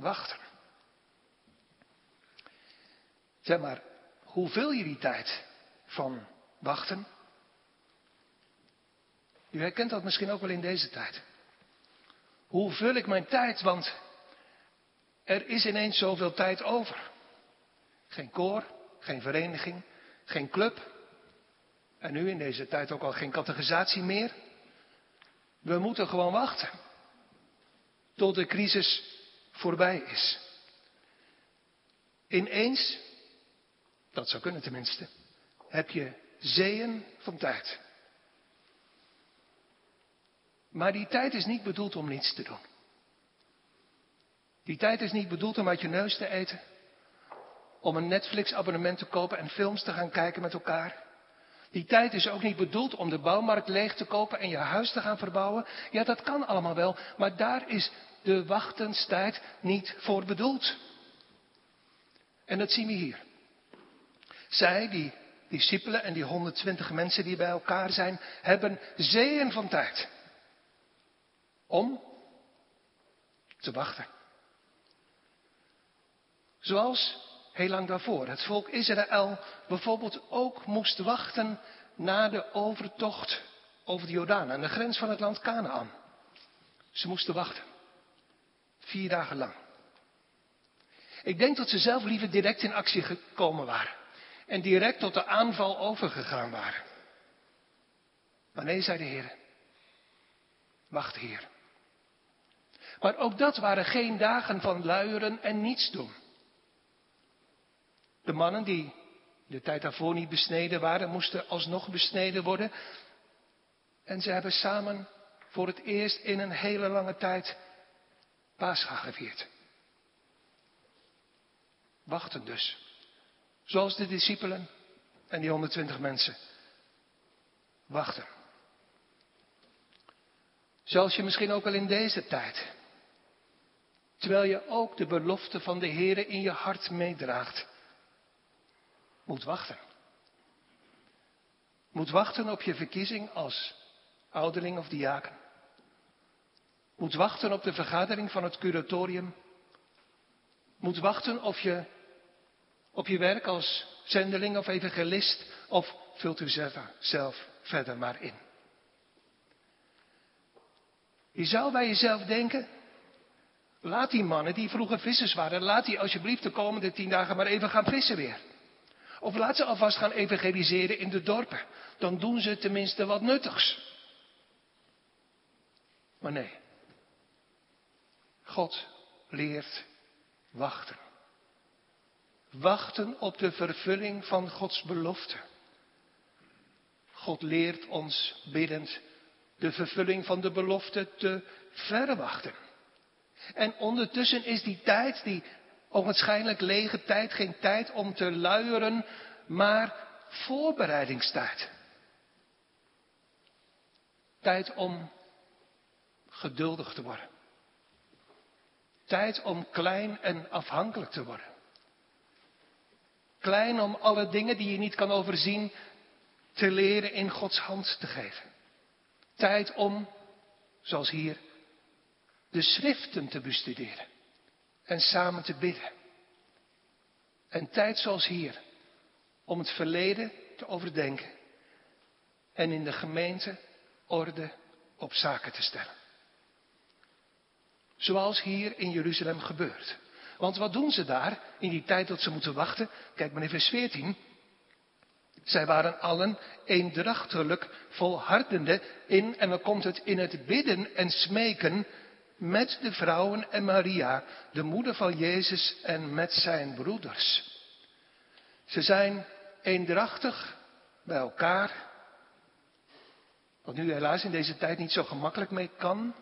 wachten. Zeg maar, hoe vul je die tijd van wachten? U herkent dat misschien ook wel in deze tijd. Hoe vul ik mijn tijd? Want er is ineens zoveel tijd over. Geen koor, geen vereniging, geen club. En nu in deze tijd ook al geen categorisatie meer. We moeten gewoon wachten. Tot de crisis voorbij is. Ineens, dat zou kunnen tenminste, heb je zeeën van tijd. Maar die tijd is niet bedoeld om niets te doen. Die tijd is niet bedoeld om uit je neus te eten. Om een Netflix-abonnement te kopen en films te gaan kijken met elkaar. Die tijd is ook niet bedoeld om de bouwmarkt leeg te kopen en je huis te gaan verbouwen. Ja, dat kan allemaal wel, maar daar is de wachtenstijd niet voor bedoeld. En dat zien we hier. Zij, die discipelen en die 120 mensen die bij elkaar zijn, hebben zeeën van tijd om te wachten. Zoals heel lang daarvoor het volk Israël bijvoorbeeld ook moest wachten na de overtocht over de Jordaan aan de grens van het land Canaan. Ze moesten wachten. Vier dagen lang. Ik denk dat ze zelf liever direct in actie gekomen waren. En direct tot de aanval overgegaan waren. Maar nee, zei de Heer. Wacht, Heer. Maar ook dat waren geen dagen van luieren en niets doen. De mannen die de tijd daarvoor niet besneden waren, moesten alsnog besneden worden. En ze hebben samen voor het eerst in een hele lange tijd Pascha gevierd. Wachten dus. Zoals de discipelen en die 120 mensen. Wachten. Zoals je misschien ook al in deze tijd Terwijl je ook de belofte van de Heer in je hart meedraagt. Moet wachten. Moet wachten op je verkiezing als ouderling of diaken. Moet wachten op de vergadering van het curatorium. Moet wachten of je op je werk als zendeling of evangelist of vult u zelf, zelf verder maar in. Je zou bij jezelf denken, Laat die mannen die vroeger vissers waren, laat die alsjeblieft de komende tien dagen maar even gaan vissen weer. Of laat ze alvast gaan evangeliseren in de dorpen. Dan doen ze tenminste wat nuttigs. Maar nee. God leert wachten. Wachten op de vervulling van Gods belofte. God leert ons biddend de vervulling van de belofte te verwachten. En ondertussen is die tijd, die ogenschijnlijk lege tijd, geen tijd om te luieren, maar voorbereidingstijd. Tijd om geduldig te worden. Tijd om klein en afhankelijk te worden. Klein om alle dingen die je niet kan overzien te leren in Gods hand te geven. Tijd om, zoals hier, de schriften te bestuderen en samen te bidden. En tijd zoals hier om het verleden te overdenken en in de gemeente orde op zaken te stellen. Zoals hier in Jeruzalem gebeurt. Want wat doen ze daar in die tijd dat ze moeten wachten? Kijk maar in vers 14. Zij waren allen eendrachtelijk volhardende in, en dan komt het in het bidden en smeken met de vrouwen en Maria, de moeder van Jezus en met zijn broeders. Ze zijn eendrachtig bij elkaar, wat nu helaas in deze tijd niet zo gemakkelijk mee kan.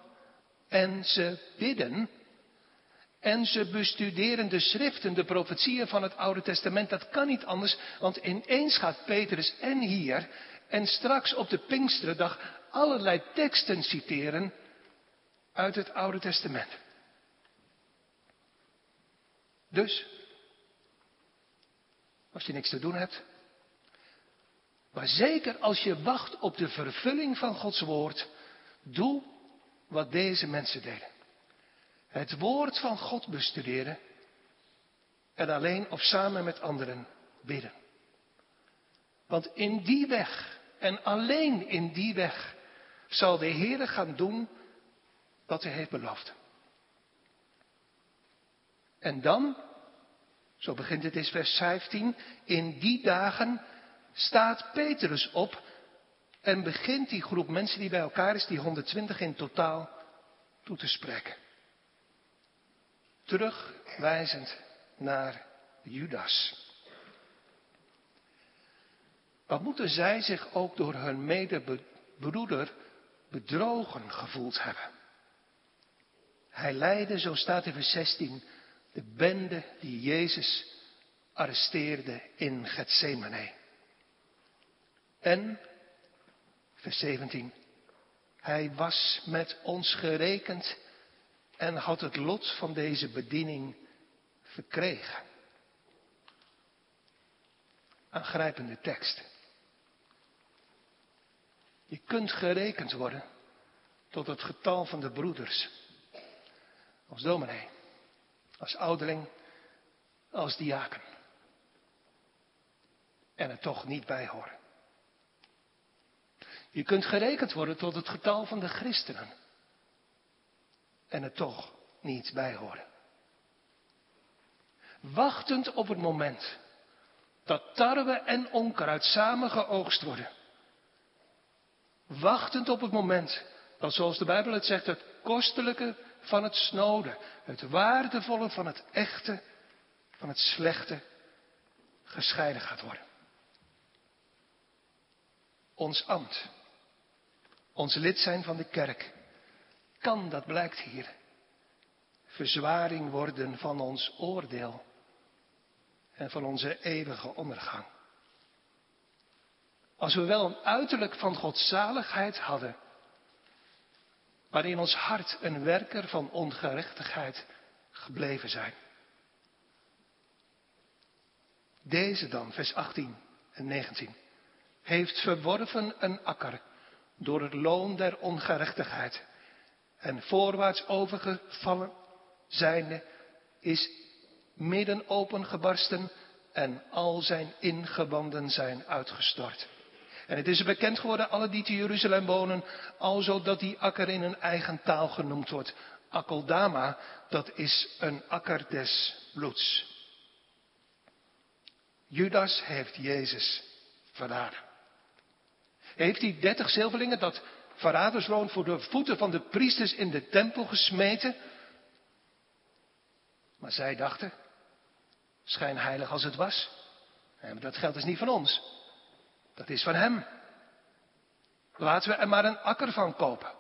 En ze bidden en ze bestuderen de schriften, de profetieën van het Oude Testament. Dat kan niet anders, want ineens gaat Petrus en hier en straks op de Pinksterdag allerlei teksten citeren uit het Oude Testament. Dus, als je niks te doen hebt, maar zeker als je wacht op de vervulling van Gods woord, doe wat deze mensen deden. het woord van God bestuderen en alleen of samen met anderen bidden. Want in die weg en alleen in die weg zal de Heer gaan doen wat hij heeft beloofd. En dan, zo begint het in vers 15, in die dagen staat Petrus op en begint die groep mensen die bij elkaar is, die 120 in totaal, toe te spreken. Terugwijzend naar Judas. Wat moeten zij zich ook door hun medebroeder bedrogen gevoeld hebben? Hij leidde, zo staat in vers 16, de bende die Jezus arresteerde in Gethsemane. En, vers 17, hij was met ons gerekend en had het lot van deze bediening verkregen. Aangrijpende tekst. Je kunt gerekend worden tot het getal van de broeders. Als dominee, als ouderling, als diaken. En er toch niet bij horen. Je kunt gerekend worden tot het getal van de christenen. En er toch niet bij horen. Wachtend op het moment dat tarwe en onkruid samen geoogst worden. Wachtend op het moment dat, zoals de Bijbel het zegt, het kostelijke van het snode, het waardevolle van het echte, van het slechte, gescheiden gaat worden. Ons ambt, ons lid zijn van de kerk, kan, dat blijkt hier, verzwaring worden van ons oordeel en van onze eeuwige ondergang. Als we wel een uiterlijk van godzaligheid hadden, maar in ons hart een werker van ongerechtigheid gebleven zijn. Deze dan, vers 18 en 19, heeft verworven een akker door het loon der ongerechtigheid en voorwaarts overgevallen zijnde is midden opengebarsten en al zijn ingewanden zijn uitgestort. En het is bekend geworden, alle die te Jeruzalem wonen, alzo dat die akker in een eigen taal genoemd wordt. Akeldama, dat is een akker des bloeds. Judas heeft Jezus verraden. Heeft die dertig zilverlingen dat verradersloon voor de voeten van de priesters in de tempel gesmeten? Maar zij dachten, schijnheilig als het was, dat geld is niet van ons. Dat is van hem. Laten we er maar een akker van kopen.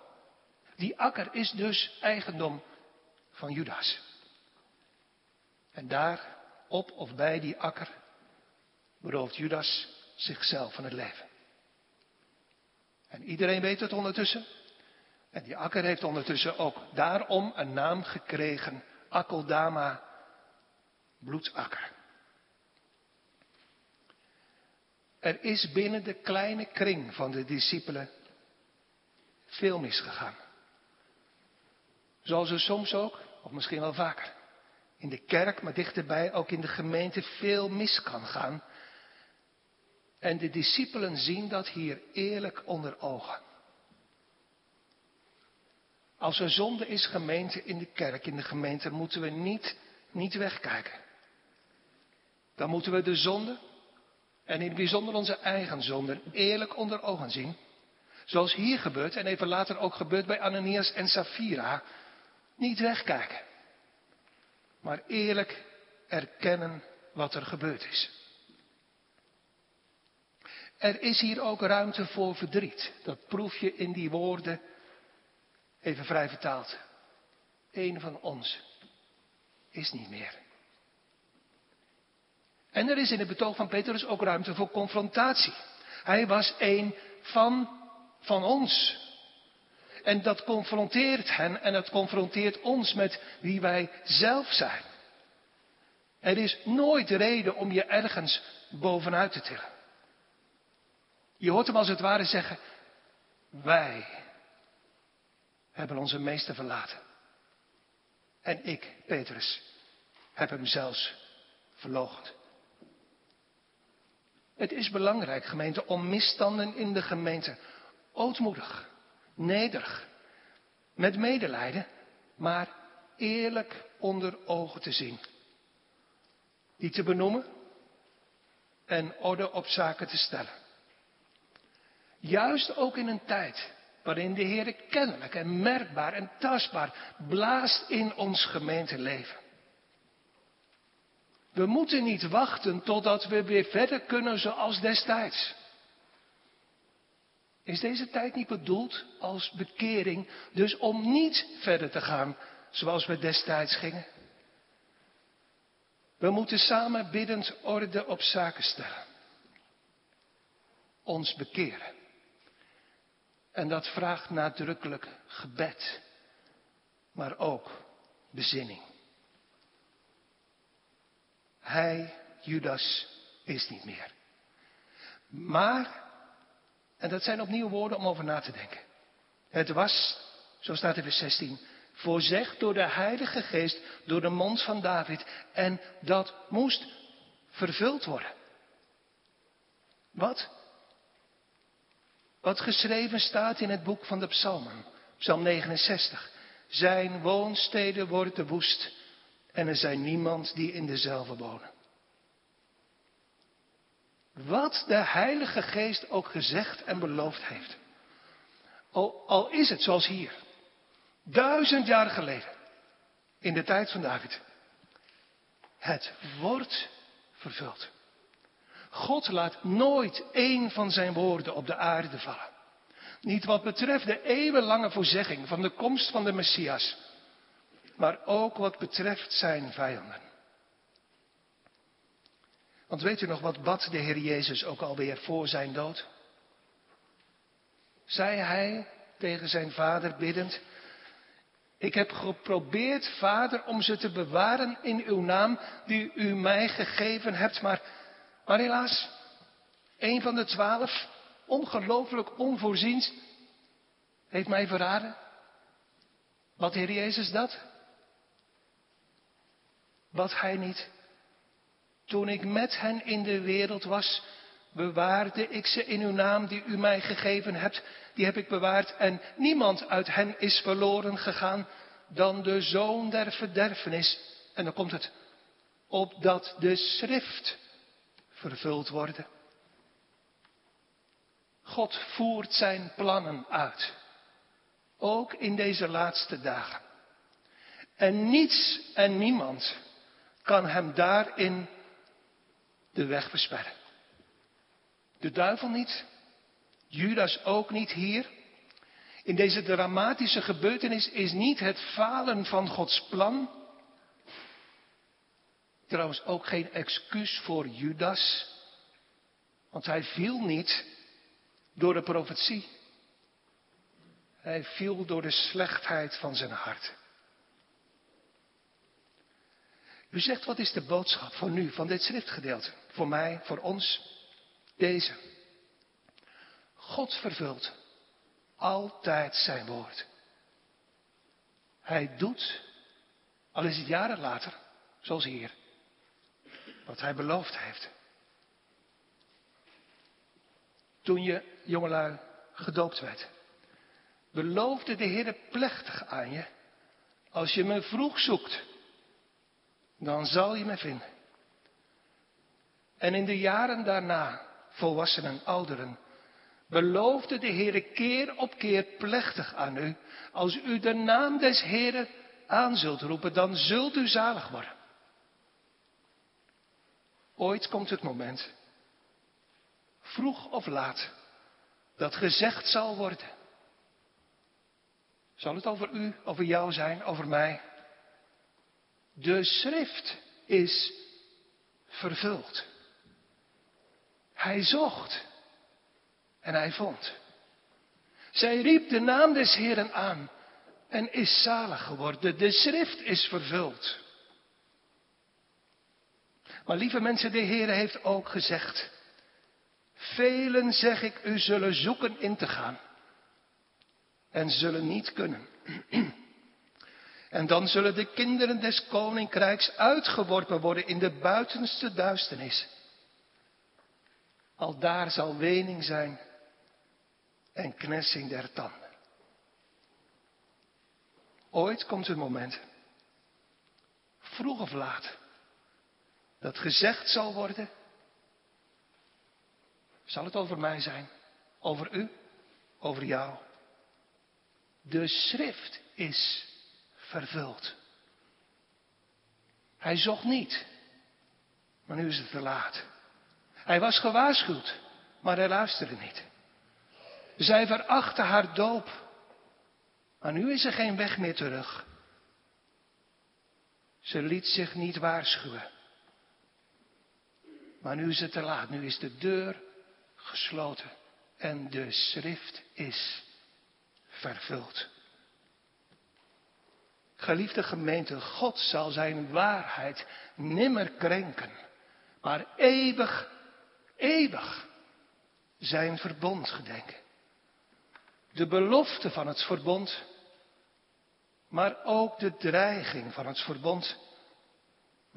Die akker is dus eigendom van Judas. En daar, op of bij die akker, berooft Judas zichzelf van het leven. En iedereen weet het ondertussen. En die akker heeft ondertussen ook daarom een naam gekregen. Akkeldama, bloedsakker. Er is binnen de kleine kring van de discipelen veel misgegaan. Zoals er soms ook, of misschien wel vaker, in de kerk, maar dichterbij ook in de gemeente veel mis kan gaan. En de discipelen zien dat hier eerlijk onder ogen. Als er zonde is gemeente in de kerk, in de gemeente, moeten we niet, niet wegkijken. Dan moeten we de zonde, en in het bijzonder onze eigen zonden eerlijk onder ogen zien. Zoals hier gebeurt en even later ook gebeurt bij Ananias en Safira. Niet wegkijken. Maar eerlijk erkennen wat er gebeurd is. Er is hier ook ruimte voor verdriet. Dat proef je in die woorden, even vrij vertaald. Een van ons is niet meer. En er is in het betoog van Petrus ook ruimte voor confrontatie. Hij was een van, van ons. En dat confronteert hen en het confronteert ons met wie wij zelf zijn. Er is nooit reden om je ergens bovenuit te tillen. Je hoort hem als het ware zeggen, wij hebben onze meester verlaten. En ik, Petrus, heb hem zelfs verloochend. Het is belangrijk, gemeente, om misstanden in de gemeente ootmoedig, nederig, met medelijden, maar eerlijk onder ogen te zien. Die te benoemen en orde op zaken te stellen. Juist ook in een tijd waarin de Heer kennelijk en merkbaar en tastbaar blaast in ons gemeenteleven. We moeten niet wachten totdat we weer verder kunnen zoals destijds. Is deze tijd niet bedoeld als bekering, dus om niet verder te gaan zoals we destijds gingen? We moeten samen biddend orde op zaken stellen. Ons bekeren. En dat vraagt nadrukkelijk gebed, maar ook bezinning. Hij, Judas, is niet meer. Maar, en dat zijn opnieuw woorden om over na te denken. Het was, zo staat in vers 16, voorzegd door de Heilige Geest, door de mond van David. En dat moest vervuld worden. Wat? Wat geschreven staat in het boek van de Psalmen, Psalm 69. Zijn woonsteden worden woest en er zijn niemand die in dezelfde wonen. Wat de Heilige Geest ook gezegd en beloofd heeft. Al, al is het zoals hier, duizend jaar geleden, in de tijd van David. Het wordt vervuld. God laat nooit één van zijn woorden op de aarde vallen. Niet wat betreft de eeuwenlange voorzegging van de komst van de Messias, maar ook wat betreft zijn vijanden. Want weet u nog wat bad de Heer Jezus ook alweer voor zijn dood? Zei hij tegen zijn vader biddend, ik heb geprobeerd, vader, om ze te bewaren in uw naam die u mij gegeven hebt, maar maar helaas, een van de twaalf, ongelooflijk onvoorziens, heeft mij verraden. Wat Heer Jezus dat? Wat Hij niet. Toen ik met hen in de wereld was, bewaarde ik ze in uw naam die u mij gegeven hebt. Die heb ik bewaard en niemand uit hen is verloren gegaan dan de zoon der verderfenis. En dan komt het, opdat de schrift vervuld worden. God voert zijn plannen uit. Ook in deze laatste dagen. En niets en niemand kan hem daarin de weg versperren. De duivel niet, Judas ook niet hier. In deze dramatische gebeurtenis is niet het falen van Gods plan, Trouwens ook geen excuus voor Judas. Want hij viel niet door de profetie. Hij viel door de slechtheid van zijn hart. U zegt, wat is de boodschap voor nu, van dit schriftgedeelte? Voor mij, voor ons? Deze. God vervult altijd zijn woord. Hij doet, al is het jaren later, zoals hier, wat hij beloofd heeft. Toen je, jongelui, gedoopt werd, beloofde de Heer plechtig aan je, als je me vroeg zoekt, dan zal je me vinden. En in de jaren daarna, volwassenen en ouderen, beloofde de Heer keer op keer plechtig aan u, als u de naam des Heeren aan zult roepen, dan zult u zalig worden. Ooit komt het moment, vroeg of laat, dat gezegd zal worden. Zal het over u, over jou zijn, over mij? De schrift is vervuld. Hij zocht en hij vond. Zij riep de naam des Heeren aan en is zalig geworden. De schrift is vervuld. Maar lieve mensen, de Heer heeft ook gezegd, velen zeg ik u zullen zoeken in te gaan en zullen niet kunnen. En dan zullen de kinderen des koninkrijks uitgeworpen worden in de buitenste duisternis. Al daar zal wening zijn en knessing der tanden. Ooit komt een moment, vroeg of laat, dat gezegd zal worden, zal het over mij zijn, over u, over jou. De schrift is vervuld. Hij zocht niet, maar nu is het te laat. Hij was gewaarschuwd, maar hij luisterde niet. Zij verachtte haar doop, maar nu is er geen weg meer terug. Ze liet zich niet waarschuwen. Maar nu is het te laat, nu is de deur gesloten en de schrift is vervuld. Geliefde gemeente, God zal zijn waarheid nimmer krenken, maar eeuwig, eeuwig zijn verbond gedenken. De belofte van het verbond, maar ook de dreiging van het verbond.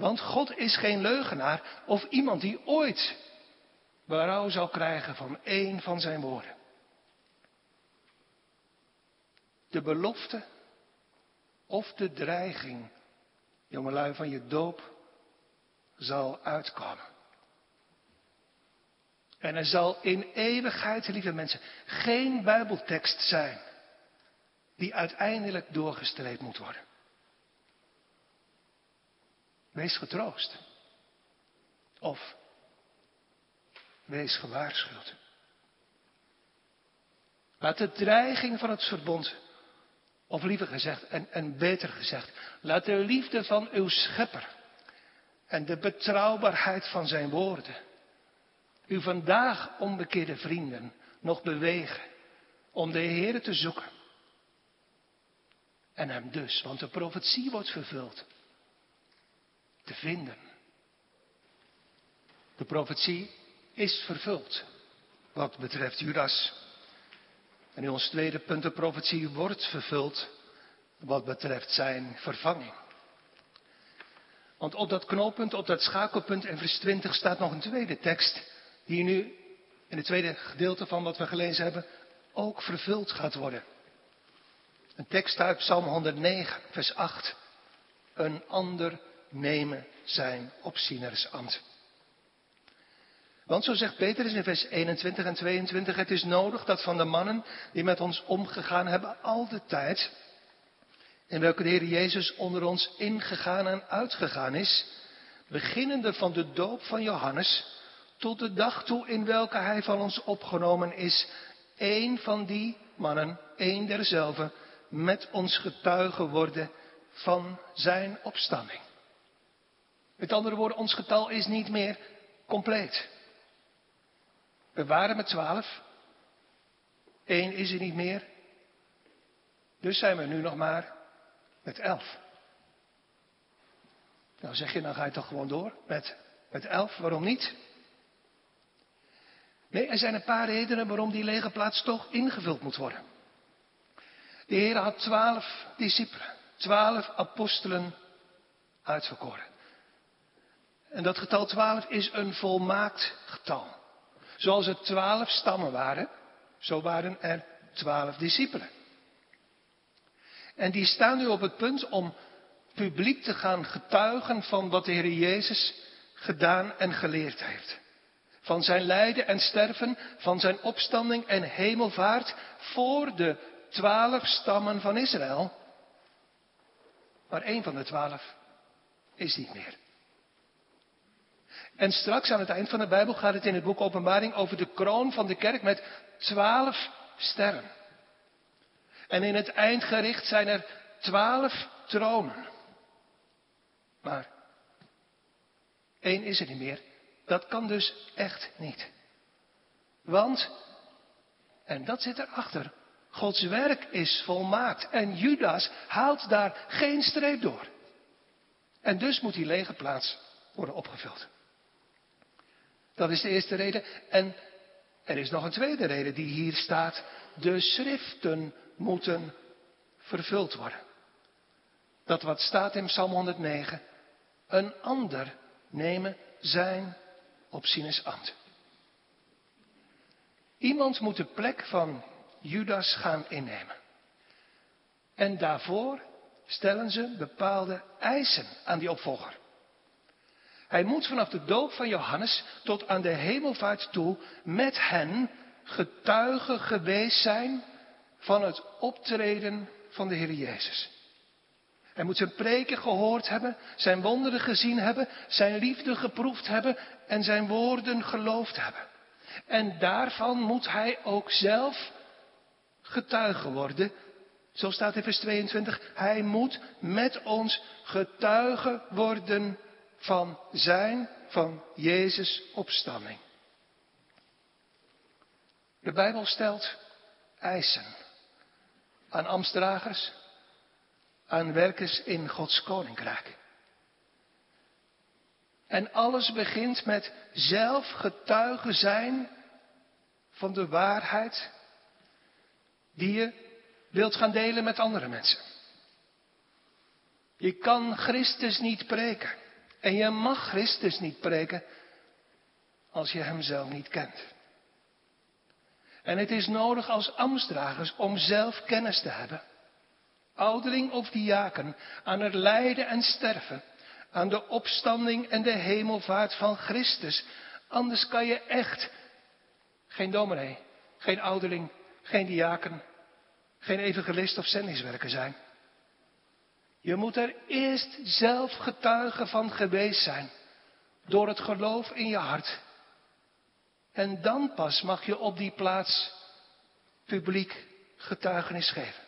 Want God is geen leugenaar of iemand die ooit berouw zal krijgen van één van zijn woorden. De belofte of de dreiging, jongelui, van je doop zal uitkomen. En er zal in eeuwigheid, lieve mensen, geen Bijbeltekst zijn die uiteindelijk doorgestreept moet worden. Wees getroost. Of wees gewaarschuwd. Laat de dreiging van het verbond of liever gezegd, en, en beter gezegd, laat de liefde van uw schepper en de betrouwbaarheid van zijn woorden u vandaag onbekeerde vrienden nog bewegen om de Heer te zoeken. En hem dus, want de profetie wordt vervuld, te vinden. De profetie is vervuld wat betreft Judas. En in ons tweede punt, de profetie wordt vervuld wat betreft zijn vervanging. Want op dat knooppunt, op dat schakelpunt in vers 20 staat nog een tweede tekst, die nu in het tweede gedeelte van wat we gelezen hebben ook vervuld gaat worden. Een tekst uit Psalm 109, vers 8. Een ander nemen zijn opzienersambt. Want zo zegt Petrus in vers 21 en 22, het is nodig dat van de mannen die met ons omgegaan hebben al de tijd, in welke de Heer Jezus onder ons ingegaan en uitgegaan is, beginnende van de doop van Johannes tot de dag toe in welke hij van ons opgenomen is, één van die mannen, één derzelfde, met ons getuige worden van zijn opstanding. Met andere woorden, ons getal is niet meer compleet. We waren met twaalf. Eén is er niet meer. Dus zijn we nu nog maar met elf. Nou zeg je, dan ga je toch gewoon door met, met elf. Waarom niet? Nee, er zijn een paar redenen waarom die lege plaats toch ingevuld moet worden. De Heer had twaalf discipelen, twaalf apostelen uitverkoren. En dat getal twaalf is een volmaakt getal. Zoals er twaalf stammen waren, zo waren er twaalf discipelen. En die staan nu op het punt om publiek te gaan getuigen van wat de Heer Jezus gedaan en geleerd heeft. Van zijn lijden en sterven, van zijn opstanding en hemelvaart voor de twaalf stammen van Israël. Maar één van de twaalf is niet meer. En straks aan het eind van de Bijbel gaat het in het boek Openbaring over de kroon van de kerk met twaalf sterren. En in het eindgericht zijn er twaalf tronen. Maar één is er niet meer. Dat kan dus echt niet. Want, en dat zit erachter, Gods werk is volmaakt en Judas haalt daar geen streep door. En dus moet die lege plaats worden opgevuld. Dat is de eerste reden. En er is nog een tweede reden die hier staat. De schriften moeten vervuld worden. dat wat staat in Psalm 109, een ander nemen zijn op Sinus ambt. Iemand moet de plek van Judas gaan innemen. En daarvoor stellen ze bepaalde eisen aan die opvolger. Hij moet vanaf de doop van Johannes tot aan de hemelvaart toe met hen getuige geweest zijn van het optreden van de Heer Jezus. Hij moet zijn preken gehoord hebben, zijn wonderen gezien hebben, zijn liefde geproefd hebben en zijn woorden geloofd hebben. En daarvan moet hij ook zelf getuige worden. Zo staat in vers 22. Hij moet met ons getuige worden van zijn, van Jezus opstanding. De Bijbel stelt eisen aan ambtsdragers, aan werkers in Gods koninkrijk. En alles begint met zelf getuige zijn van de waarheid die je wilt gaan delen met andere mensen. Je kan Christus niet preken. En je mag Christus niet preken als je Hem zelf niet kent. En het is nodig als ambtsdragers om zelf kennis te hebben. Ouderling of diaken, aan het lijden en sterven, aan de opstanding en de hemelvaart van Christus. Anders kan je echt geen dominee, geen ouderling, geen diaken, geen evangelist of zendingswerker zijn. Je moet er eerst zelf getuige van geweest zijn. Door het geloof in je hart. En dan pas mag je op die plaats publiek getuigenis geven.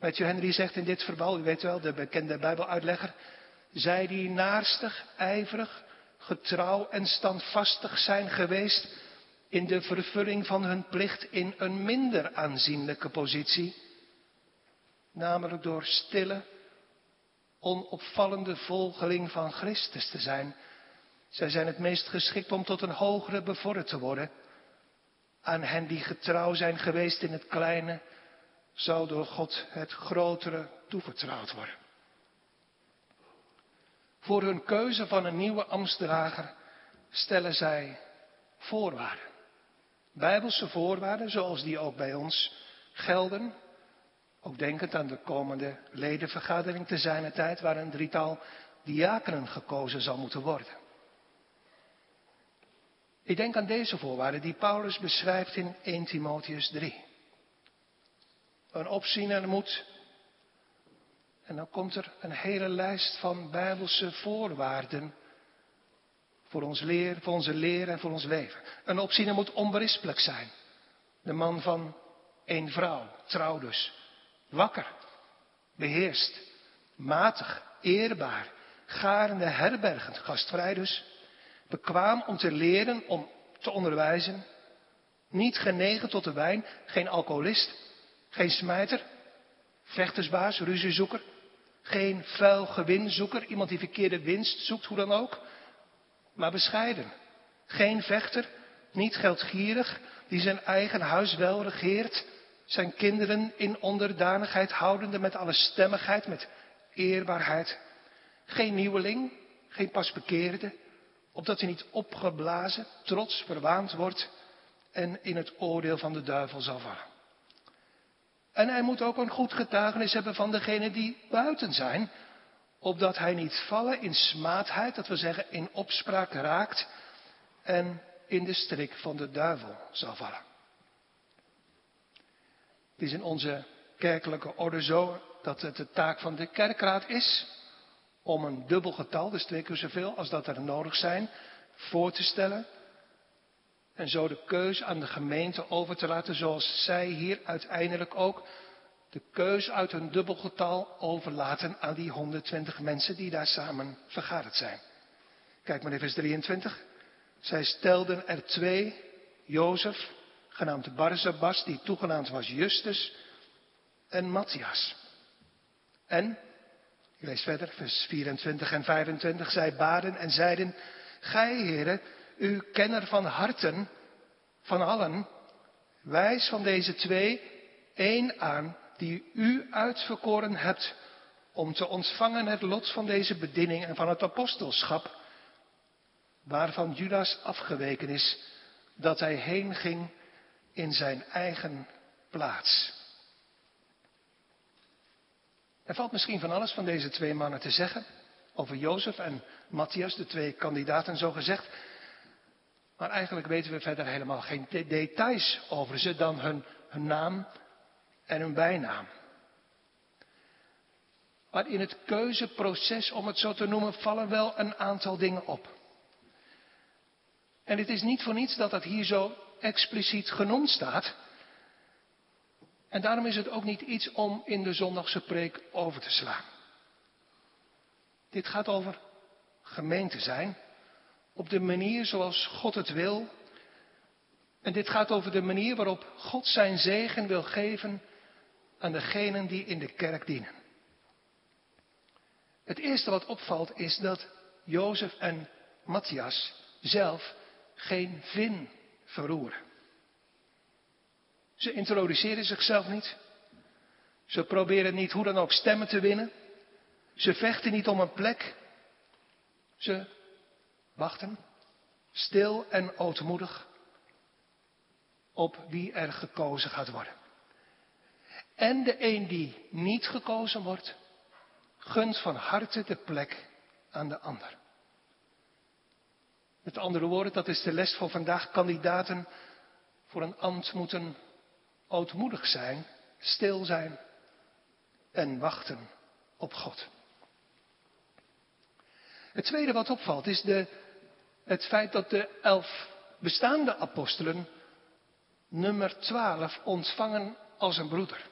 Matthew Henry zegt in dit verband, u weet wel, de bekende Bijbeluitlegger. Zij die naarstig, ijverig, getrouw en standvastig zijn geweest in de vervulling van hun plicht in een minder aanzienlijke positie namelijk door stille, onopvallende volgeling van Christus te zijn. Zij zijn het meest geschikt om tot een hogere bevorderd te worden. Aan hen die getrouw zijn geweest in het kleine, zou door God het grotere toevertrouwd worden. Voor hun keuze van een nieuwe ambtsdrager stellen zij voorwaarden. Bijbelse voorwaarden, zoals die ook bij ons gelden. Ook denkend aan de komende ledenvergadering te zijn tijd waar een drietal diakenen gekozen zal moeten worden. Ik denk aan deze voorwaarden die Paulus beschrijft in 1 Timotheus 3. Een opziener moet, en dan komt er een hele lijst van bijbelse voorwaarden voor, ons leer, voor onze leer en voor ons leven. Een opziener moet onberispelijk zijn. De man van één vrouw, trouw dus. Wakker, beheerst, matig, eerbaar, garende, herbergend, gastvrij dus. Bekwaam om te leren, om te onderwijzen. Niet genegen tot de wijn, geen alcoholist, geen smijter, vechtersbaas, ruziezoeker. Geen vuil gewinzoeker, iemand die verkeerde winst zoekt, hoe dan ook. Maar bescheiden. Geen vechter, niet geldgierig, die zijn eigen huis wel regeert zijn kinderen in onderdanigheid houdende met alle stemmigheid, met eerbaarheid. Geen nieuweling, geen pasbekeerde, opdat hij niet opgeblazen, trots, verwaand wordt en in het oordeel van de duivel zal vallen. En hij moet ook een goed getuigenis hebben van degenen die buiten zijn, opdat hij niet vallen in smaadheid, dat we zeggen in opspraak raakt en in de strik van de duivel zal vallen. Het is in onze kerkelijke orde zo dat het de taak van de kerkraad is om een dubbel getal, dus twee keer zoveel als dat er nodig zijn, voor te stellen. En zo de keus aan de gemeente over te laten, zoals zij hier uiteindelijk ook de keus uit een dubbelgetal overlaten aan die 120 mensen die daar samen vergaderd zijn. Kijk maar in vers 23. Zij stelden er twee, Jozef genaamd Barzabas, die toegenaamd was Justus, en Matthias. En, ik lees verder, vers 24 en 25, zij baden en zeiden, Gij, heren, u kenner van harten, van allen, wijs van deze twee één aan, die u uitverkoren hebt om te ontvangen het lot van deze bediening en van het apostelschap, waarvan Judas afgeweken is, dat hij heen ging in zijn eigen plaats. Er valt misschien van alles van deze twee mannen te zeggen, over Jozef en Matthias, de twee kandidaten zo gezegd. Maar eigenlijk weten we verder helemaal geen details over ze dan hun, hun naam en hun bijnaam. Maar in het keuzeproces, om het zo te noemen, vallen wel een aantal dingen op. En het is niet voor niets dat dat hier zo expliciet genoemd staat. En daarom is het ook niet iets om in de zondagse preek over te slaan. Dit gaat over gemeente zijn, op de manier zoals God het wil. En dit gaat over de manier waarop God zijn zegen wil geven aan degenen die in de kerk dienen. Het eerste wat opvalt is dat Jozef en Matthias zelf geen vin verroeren. Ze introduceren zichzelf niet. Ze proberen niet hoe dan ook stemmen te winnen. Ze vechten niet om een plek. Ze wachten, stil en ootmoedig, op wie er gekozen gaat worden. En de een die niet gekozen wordt, gunt van harte de plek aan de ander. Met andere woorden, dat is de les voor vandaag. Kandidaten voor een ambt moeten ootmoedig zijn, stil zijn en wachten op God. Het tweede wat opvalt is de, het feit dat de elf bestaande apostelen nummer twaalf ontvangen als een broeder.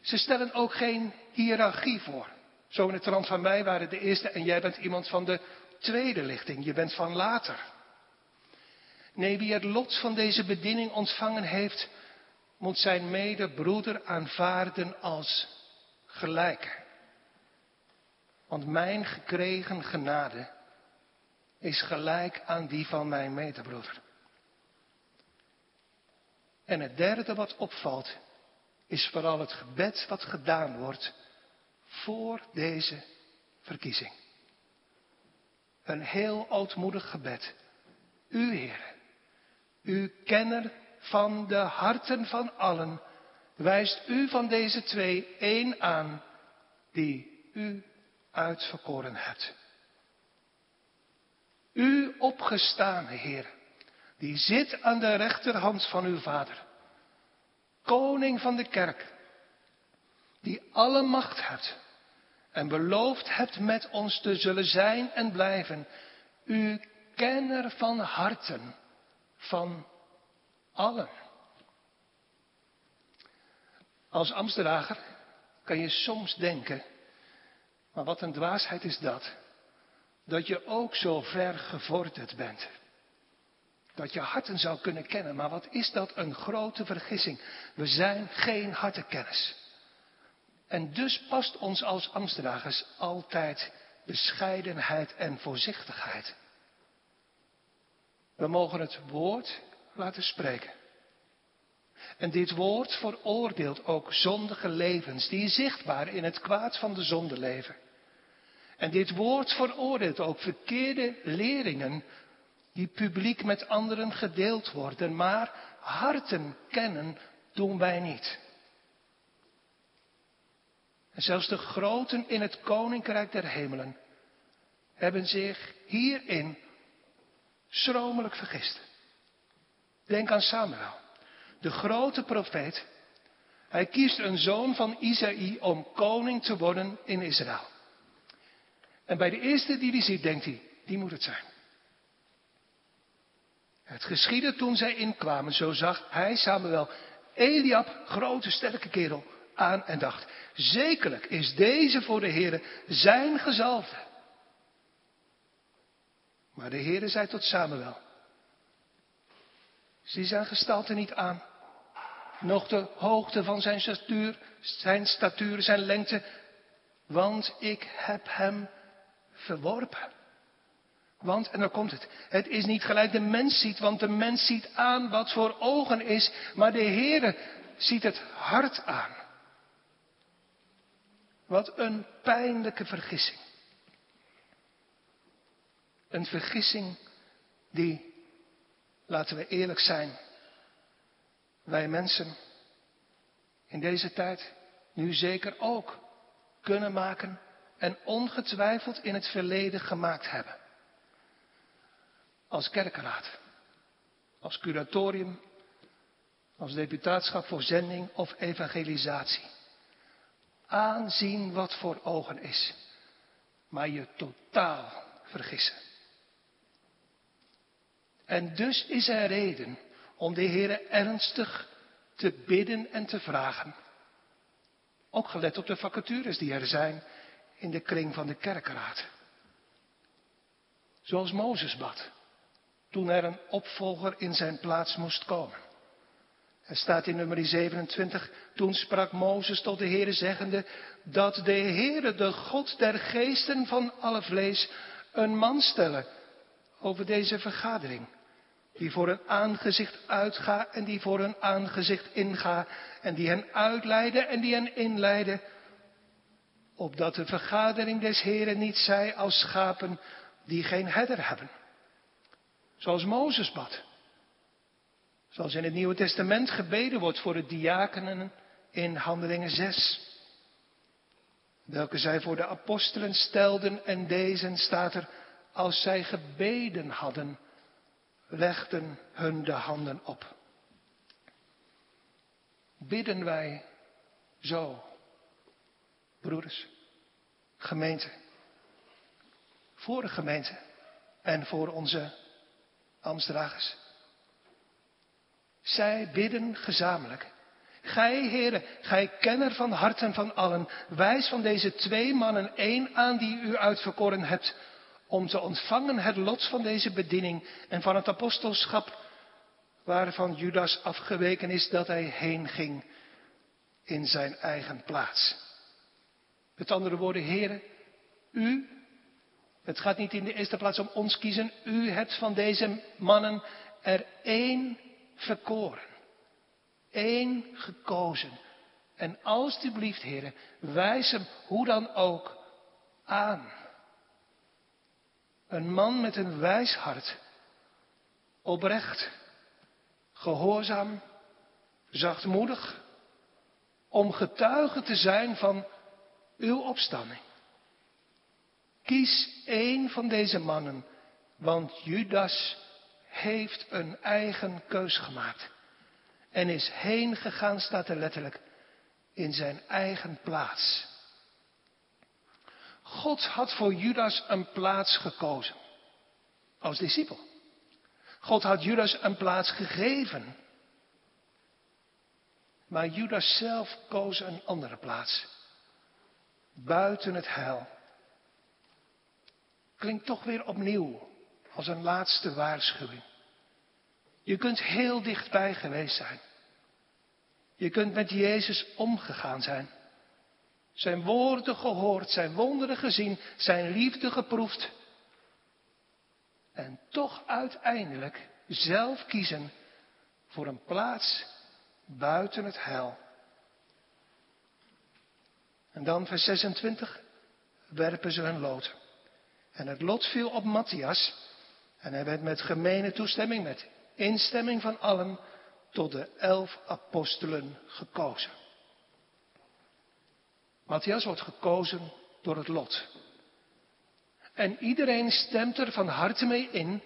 Ze stellen ook geen hiërarchie voor. Zo in het trant van mij waren de eerste en jij bent iemand van de tweede lichting. Je bent van later. Nee, wie het lot van deze bediening ontvangen heeft, moet zijn medebroeder aanvaarden als gelijke. Want mijn gekregen genade is gelijk aan die van mijn medebroeder. En het derde wat opvalt, is vooral het gebed wat gedaan wordt voor deze verkiezing. Een heel ootmoedig gebed. U, Heer, u kenner van de harten van allen, wijst u van deze twee één aan die u uitverkoren hebt. U opgestane Heer, die zit aan de rechterhand van uw Vader, koning van de kerk, die alle macht hebt en beloofd hebt met ons te zullen zijn en blijven, u kenner van harten van allen. Als Amsterdager kan je soms denken, maar wat een dwaasheid is dat, dat je ook zo ver gevorderd bent. Dat je harten zou kunnen kennen, maar wat is dat een grote vergissing. We zijn geen hartenkennis. En dus past ons als Amsterdagers altijd bescheidenheid en voorzichtigheid. We mogen het woord laten spreken. En dit woord veroordeelt ook zondige levens die zichtbaar in het kwaad van de zonde leven. En dit woord veroordeelt ook verkeerde leringen die publiek met anderen gedeeld worden, maar harten kennen doen wij niet. En zelfs de groten in het koninkrijk der hemelen hebben zich hierin schromelijk vergist. Denk aan Samuel, de grote profeet. Hij kiest een zoon van Isaïe om koning te worden in Israël. En bij de eerste die hij ziet, denkt hij, die moet het zijn. Het geschiedde toen zij inkwamen, zo zag hij Samuel, Eliab, grote sterke kerel, aan en dacht, zekerlijk is deze voor de Heere zijn gezalfde. Maar de Heere zei tot Samuel, zie zijn gestalte niet aan, nog de hoogte van zijn statuur, zijn statuur, zijn lengte, want ik heb hem verworpen. Want, en dan komt het, het is niet gelijk de mens ziet, want de mens ziet aan wat voor ogen is, maar de Heere ziet het hart aan. Wat een pijnlijke vergissing. Een vergissing die, laten we eerlijk zijn, wij mensen in deze tijd nu zeker ook kunnen maken en ongetwijfeld in het verleden gemaakt hebben. Als kerkenraad, als curatorium, als deputaatschap voor zending of evangelisatie. Aanzien wat voor ogen is, maar je totaal vergissen. En dus is er reden om de Heer ernstig te bidden en te vragen. Ook gelet op de vacatures die er zijn in de kring van de kerkenraad. Zoals Mozes bad, toen er een opvolger in zijn plaats moest komen. Er staat in nummer 27, toen sprak Mozes tot de Heere zeggende, dat de Heere, de God der geesten van alle vlees, een man stellen over deze vergadering. Die voor een aangezicht uitga en die voor een aangezicht inga. En die hen uitleiden en die hen inleiden. Opdat de vergadering des Heren niet zij als schapen die geen herder hebben. Zoals Mozes bad. Zoals in het Nieuwe Testament gebeden wordt voor de diakenen in Handelingen 6. Welke zij voor de apostelen stelden en deze staat er, als zij gebeden hadden, legden hun de handen op. Bidden wij zo, broeders, gemeente, voor de gemeente en voor onze ambtsdragers. Zij bidden gezamenlijk. Gij, heren, gij kenner van harten van allen, wijs van deze twee mannen één aan die u uitverkoren hebt, om te ontvangen het lot van deze bediening en van het apostelschap waarvan Judas afgeweken is dat hij heen ging in zijn eigen plaats. Met andere woorden, heren, u, het gaat niet in de eerste plaats om ons kiezen, u hebt van deze mannen er één verkoren, één gekozen. En alstublieft, heren, wijs hem hoe dan ook aan. Een man met een wijs hart, oprecht, gehoorzaam, zachtmoedig, om getuige te zijn van uw opstanding. Kies één van deze mannen, want Judas heeft een eigen keus gemaakt en is heen gegaan, staat er letterlijk, in zijn eigen plaats. God had voor Judas een plaats gekozen. Als discipel. God had Judas een plaats gegeven. Maar Judas zelf koos een andere plaats. Buiten het hel. Klinkt toch weer opnieuw als een laatste waarschuwing. Je kunt heel dichtbij geweest zijn. Je kunt met Jezus omgegaan zijn. Zijn woorden gehoord, zijn wonderen gezien, zijn liefde geproefd. En toch uiteindelijk zelf kiezen voor een plaats buiten het hel. En dan vers 26 werpen ze hun lot. En het lot viel op Matthias. En hij werd met gemene toestemming, met instemming van allen, tot de elf apostelen gekozen. Matthias wordt gekozen door het lot. En iedereen stemt er van harte mee in.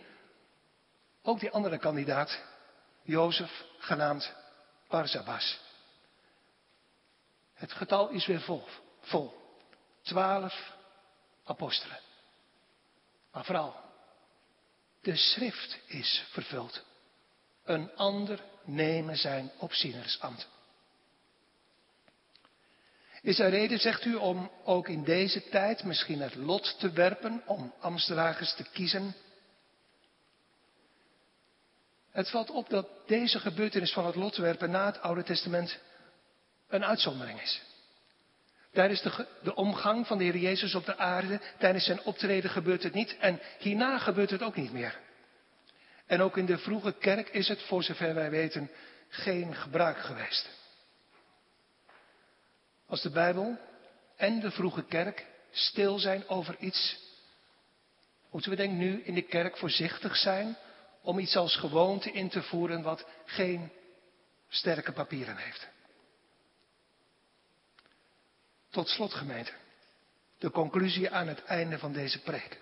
Ook die andere kandidaat, Jozef, genaamd Barzabas. Het getal is weer vol. vol. Twaalf apostelen. Maar vooral, de schrift is vervuld. Een ander nemen zijn opzienersambt. Is er reden, zegt u, om ook in deze tijd misschien het lot te werpen, om ambtsdragers te kiezen? Het valt op dat deze gebeurtenis van het lot werpen na het Oude Testament een uitzondering is. Tijdens de, de, omgang van de Heer Jezus op de aarde, tijdens zijn optreden gebeurt het niet en hierna gebeurt het ook niet meer. En ook in de vroege kerk is het, voor zover wij weten, geen gebruik geweest. Als de Bijbel en de vroege kerk stil zijn over iets? Moeten we denk nu in de kerk voorzichtig zijn om iets als gewoonte in te voeren wat geen sterke papieren heeft? Tot slot gemeente, de conclusie aan het einde van deze preek.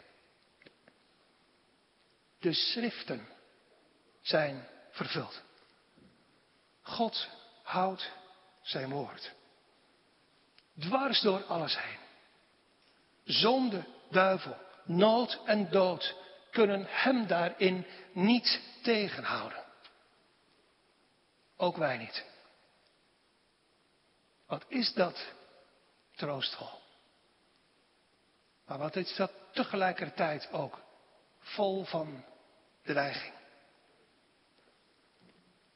De schriften zijn vervuld. God houdt zijn woord. Dwars door alles heen. Zonde, duivel, nood en dood kunnen hem daarin niet tegenhouden. Ook wij niet. Wat is dat troostvol? Maar wat is dat tegelijkertijd ook vol van dreiging?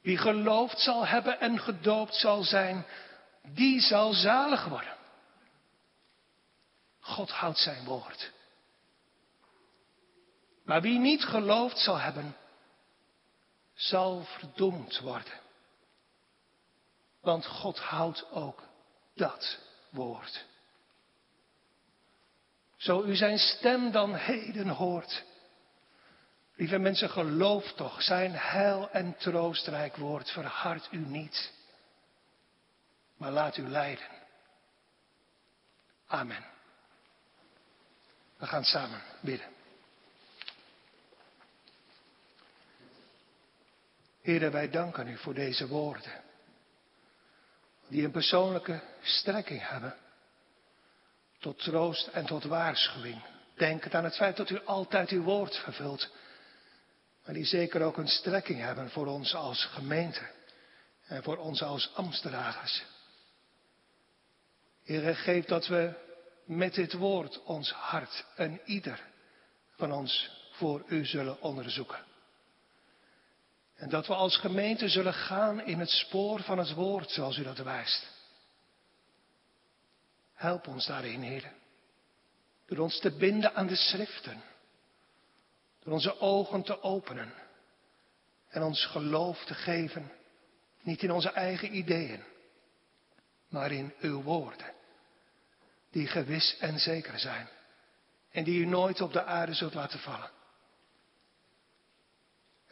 Wie geloofd zal hebben en gedoopt zal zijn, die zal zalig worden. God houdt zijn woord. Maar wie niet geloofd zal hebben, zal verdoemd worden. Want God houdt ook dat woord. Zo u zijn stem dan heden hoort. Lieve mensen, geloof toch, zijn heil en troostrijk woord verhard u niet, maar laat u leiden. Amen. We gaan samen bidden. Heren, wij danken u voor deze woorden. Die een persoonlijke strekking hebben. Tot troost en tot waarschuwing. Denk aan het feit dat u altijd uw woord vervult. Maar die zeker ook een strekking hebben voor ons als gemeente. En voor ons als ambtsdragers. Heer, geef dat we met dit woord ons hart en ieder van ons voor u zullen onderzoeken. En dat we als gemeente zullen gaan in het spoor van het woord zoals u dat wijst. Help ons daarin, Heer. Door ons te binden aan de schriften. Door onze ogen te openen. En ons geloof te geven. Niet in onze eigen ideeën. Maar in uw woorden. Die gewis en zeker zijn. En die u nooit op de aarde zult laten vallen.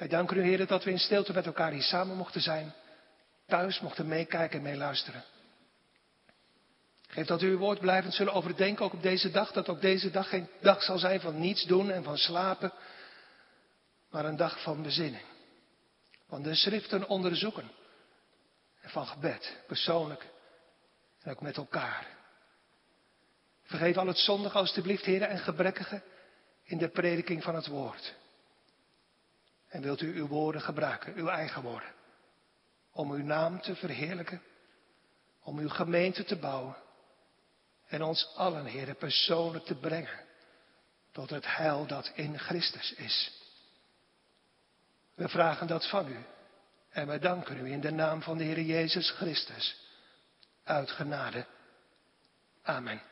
Wij danken u, Heer, dat we in stilte met elkaar hier samen mochten zijn. Thuis mochten meekijken en meeluisteren. Geef dat u uw woord blijvend zullen overdenken, ook op deze dag. Dat ook deze dag geen dag zal zijn van niets doen en van slapen. Maar een dag van bezinning. Van de schriften onderzoeken. En van gebed, persoonlijk. En ook met elkaar. Vergeef al het zondige alstublieft, heren, en gebrekkige in de prediking van het woord. En wilt u uw woorden gebruiken, uw eigen woorden, om uw naam te verheerlijken, om uw gemeente te bouwen en ons allen, heren, persoonlijk te brengen tot het heil dat in Christus is. We vragen dat van u en we danken u in de naam van de Heer Jezus Christus. Uit genade. Amen.